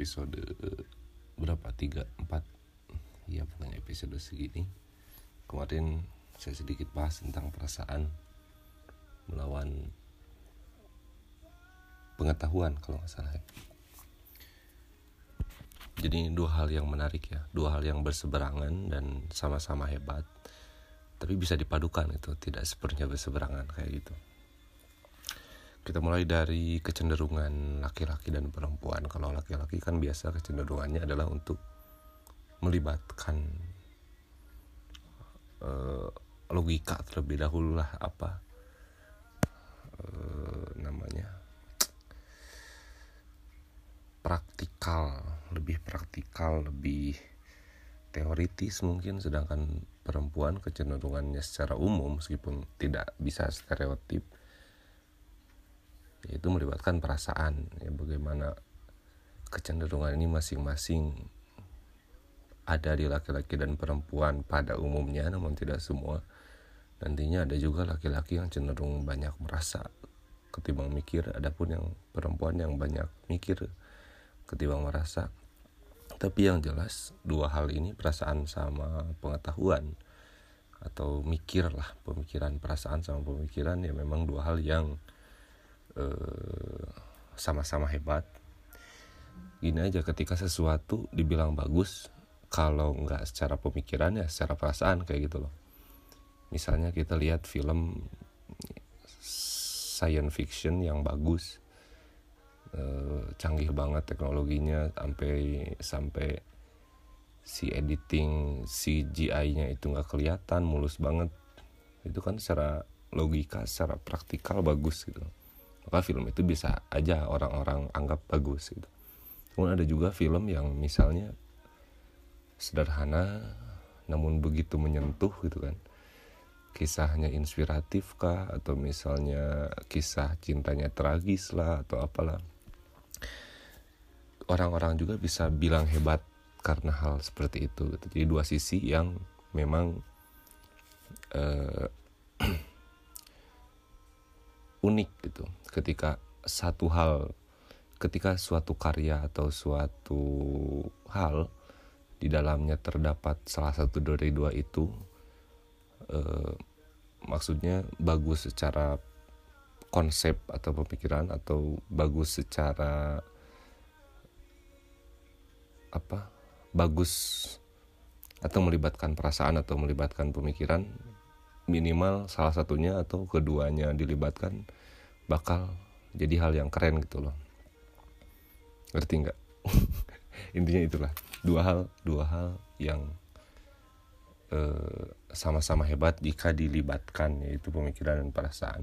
episode berapa? Tiga empat? Ya pokoknya episode segini. Kemarin saya sedikit bahas tentang perasaan melawan pengetahuan kalau nggak salah ya. jadi dua hal yang menarik ya. Dua hal yang berseberangan dan sama-sama hebat. Tapi bisa dipadukan itu tidak sepenuhnya berseberangan kayak gitu kita mulai dari kecenderungan laki-laki dan perempuan. Kalau laki-laki kan biasa kecenderungannya adalah untuk melibatkan uh, logika terlebih dahulu lah apa uh, namanya praktikal, lebih praktikal, lebih teoritis mungkin sedangkan perempuan kecenderungannya secara umum meskipun tidak bisa stereotip yaitu melibatkan perasaan ya bagaimana kecenderungan ini masing-masing ada di laki-laki dan perempuan pada umumnya namun tidak semua. Nantinya ada juga laki-laki yang cenderung banyak merasa ketimbang mikir. Adapun yang perempuan yang banyak mikir ketimbang merasa. Tapi yang jelas dua hal ini perasaan sama pengetahuan atau mikir lah pemikiran perasaan sama pemikiran ya memang dua hal yang Eh, sama-sama hebat. Gini aja ketika sesuatu dibilang bagus kalau nggak secara pemikiran ya secara perasaan kayak gitu loh. Misalnya kita lihat film science fiction yang bagus uh, canggih banget teknologinya sampai sampai si editing CGI-nya itu nggak kelihatan mulus banget. Itu kan secara logika secara praktikal bagus gitu maka film itu bisa aja orang-orang anggap bagus gitu. Kemudian ada juga film yang misalnya sederhana namun begitu menyentuh gitu kan. Kisahnya inspiratif kah atau misalnya kisah cintanya tragis lah atau apalah. Orang-orang juga bisa bilang hebat karena hal seperti itu. Gitu. Jadi dua sisi yang memang uh, unik gitu ketika satu hal ketika suatu karya atau suatu hal di dalamnya terdapat salah satu dari dua itu eh, maksudnya bagus secara konsep atau pemikiran atau bagus secara apa bagus atau melibatkan perasaan atau melibatkan pemikiran minimal salah satunya atau keduanya dilibatkan bakal jadi hal yang keren gitu loh. Ngerti nggak? Intinya itulah. Dua hal dua hal yang eh, sama-sama hebat jika dilibatkan yaitu pemikiran dan perasaan.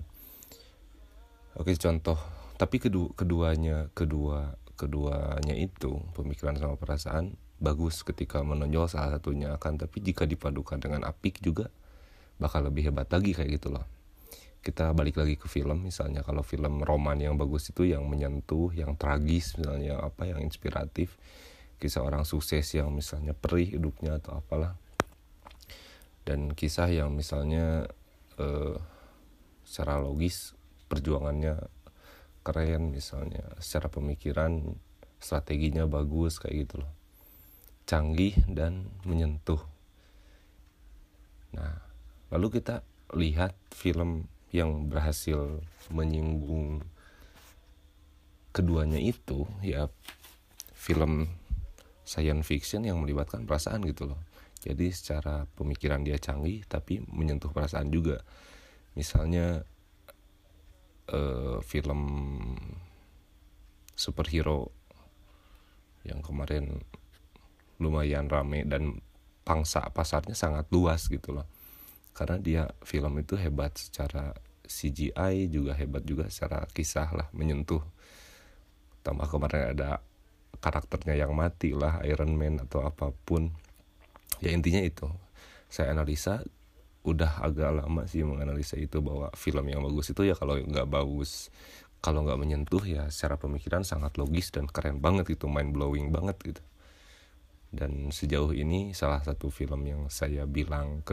Oke contoh. Tapi kedua keduanya kedua keduanya itu pemikiran sama perasaan bagus ketika menonjol salah satunya akan tapi jika dipadukan dengan apik juga bakal lebih hebat lagi kayak gitu loh kita balik lagi ke film misalnya kalau film roman yang bagus itu yang menyentuh yang tragis misalnya apa yang inspiratif kisah orang sukses yang misalnya perih hidupnya atau apalah. Dan kisah yang misalnya eh, secara logis perjuangannya keren misalnya secara pemikiran strateginya bagus kayak gitu loh. Canggih dan menyentuh. Nah lalu kita lihat film yang berhasil menyinggung keduanya itu ya film science fiction yang melibatkan perasaan gitu loh. Jadi secara pemikiran dia canggih tapi menyentuh perasaan juga. Misalnya uh, film superhero yang kemarin lumayan rame dan pangsa pasarnya sangat luas gitu loh karena dia film itu hebat secara CGI juga hebat juga secara kisah lah menyentuh. Tambah kemarin ada karakternya yang mati lah Iron Man atau apa pun. Ya intinya itu. Saya analisa udah agak lama sih menganalisa itu bahwa film yang bagus itu ya kalau nggak bagus kalau nggak menyentuh ya secara pemikiran sangat logis dan keren banget gitu mind blowing banget gitu dan sejauh ini salah satu film yang saya bilang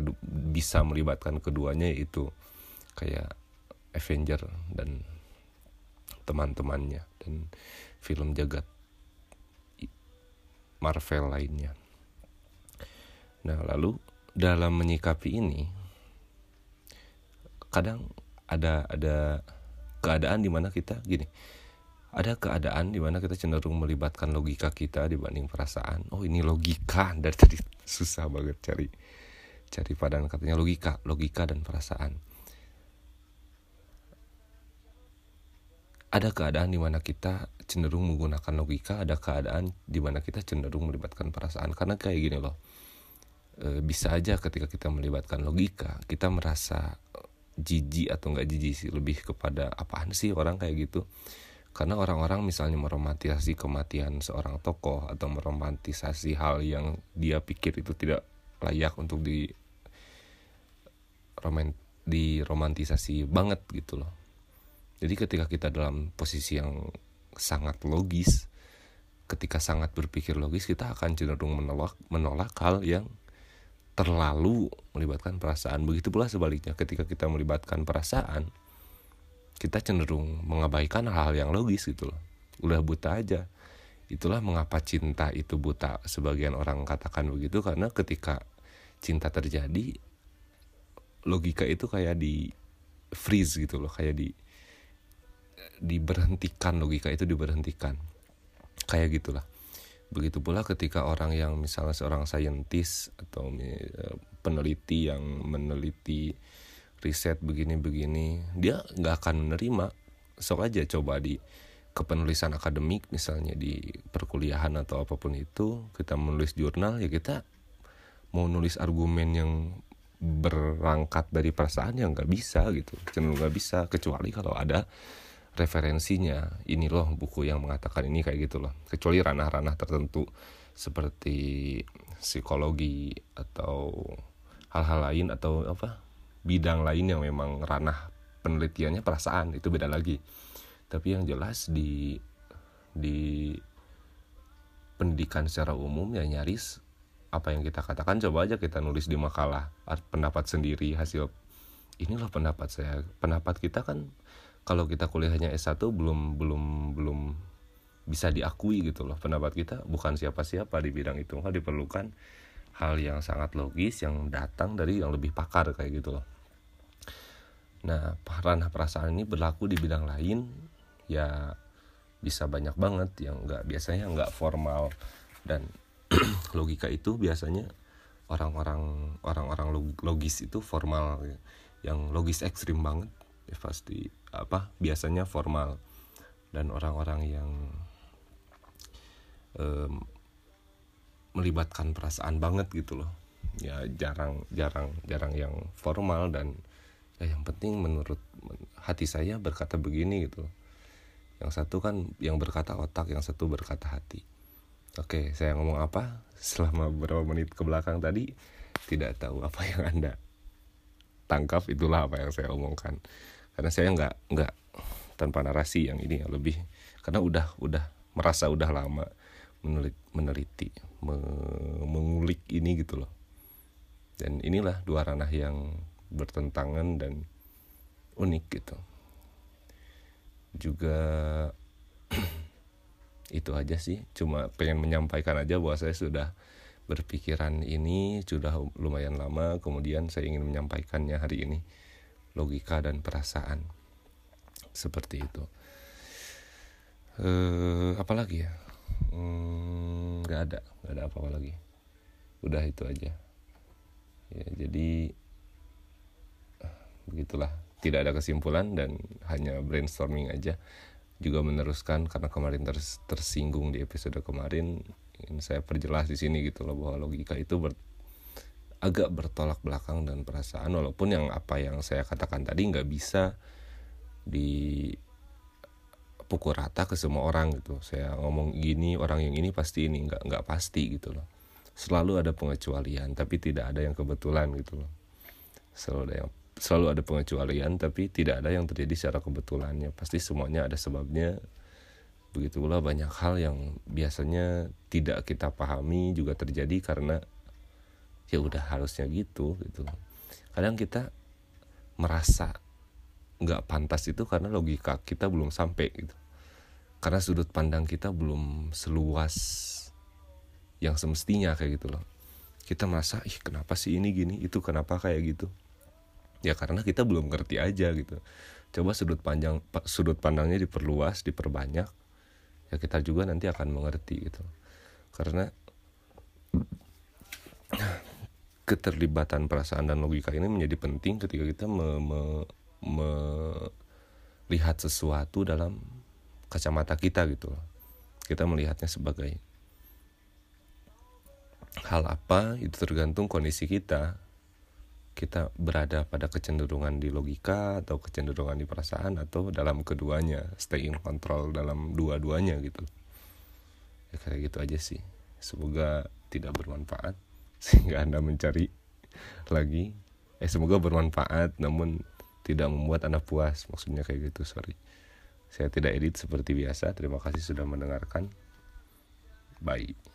bisa melibatkan keduanya yaitu kayak Avenger dan teman-temannya dan film jagat Marvel lainnya. Nah, lalu dalam menyikapi ini kadang ada ada keadaan di mana kita gini. Ada keadaan di mana kita cenderung melibatkan logika kita dibanding perasaan. Oh, ini logika dari tadi susah banget cari cari padan katanya logika, logika dan perasaan. Ada keadaan di mana kita cenderung menggunakan logika, ada keadaan di mana kita cenderung melibatkan perasaan. Karena kayak gini loh, e, bisa aja ketika kita melibatkan logika, kita merasa jijik atau enggak jijik sih, lebih kepada apaan sih orang kayak gitu. Karena orang-orang misalnya meromantisasi kematian seorang tokoh atau meromantisasi hal yang dia pikir itu tidak layak untuk di romant diromantisasi banget gitu loh. Jadi ketika kita dalam posisi yang sangat logis, ketika sangat berpikir logis, kita akan cenderung menolak menolak hal yang terlalu melibatkan perasaan. Begitu pula sebaliknya, ketika kita melibatkan perasaan, kita cenderung mengabaikan hal-hal yang logis gitu loh. Udah buta aja. Itulah mengapa cinta itu buta. Sebagian orang katakan begitu karena ketika cinta terjadi, logika itu kayak di freeze gitu loh kayak di diberhentikan logika itu diberhentikan kayak gitulah begitu pula ketika orang yang misalnya seorang saintis atau eh, peneliti yang meneliti riset begini-begini dia nggak akan menerima. Sok aja coba di kepenulisan akademik misalnya di perkuliahan atau apa pun itu kita menulis jurnal ya kita mau nulis argumen yang berangkat dari perasaan yang nggak bisa gitu. Cenderung nggak bisa kecuali kalau ada referensinya. Ini loh buku yang mengatakan ini kayak gitu loh. Kecuali ranah-ranah tertentu seperti psikologi atau hal-hal lain atau apa bidang lain yang memang ranah penelitiannya perasaan itu beda lagi. Tapi yang jelas di di pendidikan secara umum ya nyaris apa yang kita katakan coba aja kita nulis di makalah pendapat sendiri hasil. Inilah pendapat saya. Pendapat kita kan kalau kita kuliahnya S1 belum belum belum bisa diakui gitu loh. Pendapat kita bukan siapa-siapa di bidang itu. Maka diperlukan hal yang sangat logis yang datang dari yang lebih pakar kayak gitu loh nah ranah perasaan ini berlaku di bidang lain ya bisa banyak banget yang nggak biasanya nggak formal. Dan logika itu biasanya orang-orang orang-orang logis itu formal. Yang logis ekstrim banget ya pasti apa biasanya formal. Dan orang-orang yang um, melibatkan perasaan banget gitu loh. Ya jarang jarang jarang yang formal dan ya yang penting menurut hati saya berkata begini gitu. Yang satu kan yang berkata otak yang satu berkata hati. Oke, saya ngomong apa? Selama beberapa menit ke belakang tadi tidak tahu apa yang anda tangkap itulah apa yang saya omongkan. Karena saya nggak nggak tanpa narasi yang ini yang lebih karena udah udah merasa udah lama menelit, meneliti me, mengulik ini gitu loh. Dan inilah dua ranah yang bertentangan dan unik gitu. Juga itu aja sih. Cuma pengen menyampaikan aja bahwa saya sudah berpikiran ini sudah lumayan lama. Kemudian saya ingin menyampaikannya hari ini. Logika dan perasaan. Seperti itu. Eh apalagi ya? Hmm, nggak hmm, ada. Nggak ada apa-apa lagi. Udah itu aja. Ya jadi begitulah. Tidak ada kesimpulan dan hanya brainstorming aja juga meneruskan karena kemarin ters tersinggung di episode kemarin. Ingin saya perjelas di sini gitu loh bahwa logika itu ber agak bertolak belakang dan perasaan walaupun yang apa yang saya katakan tadi nggak bisa di pukul rata ke semua orang gitu. Saya ngomong gini orang yang ini pasti ini. Nggak nggak pasti gitu loh. Selalu ada pengecualian tapi tidak ada yang kebetulan gitu loh. Selalu ada yang selalu ada pengecualian tapi tidak ada yang terjadi secara kebetulannya. Pasti semuanya ada sebabnya. Begitu pula banyak hal yang biasanya tidak kita pahami juga terjadi karena ya udah harusnya gitu gitu. Kadang kita merasa nggak pantas itu karena logika kita belum sampai gitu. Karena sudut pandang kita belum seluas yang semestinya kayak gitu loh. Kita merasa ih kenapa sih ini gini? Itu kenapa kayak gitu ya karena kita belum ngerti aja gitu. Coba sudut panjang sudut pandangnya diperluas diperbanyak ya kita juga nanti akan mengerti gitu. Karena keterlibatan perasaan dan logika ini menjadi penting ketika kita me, me, melihat sesuatu dalam kacamata kita gitu. Kita melihatnya sebagai hal apa itu tergantung kondisi kita kita berada pada kecenderungan di logika atau kecenderungan di perasaan atau dalam keduanya stay in control dalam dua-duanya gitu ya kayak gitu aja sih semoga tidak bermanfaat sehingga Anda mencari lagi. Eh semoga bermanfaat namun tidak membuat Anda puas. Maksudnya kayak gitu, sorry. Saya tidak edit seperti biasa. Terima kasih sudah mendengarkan. Bye.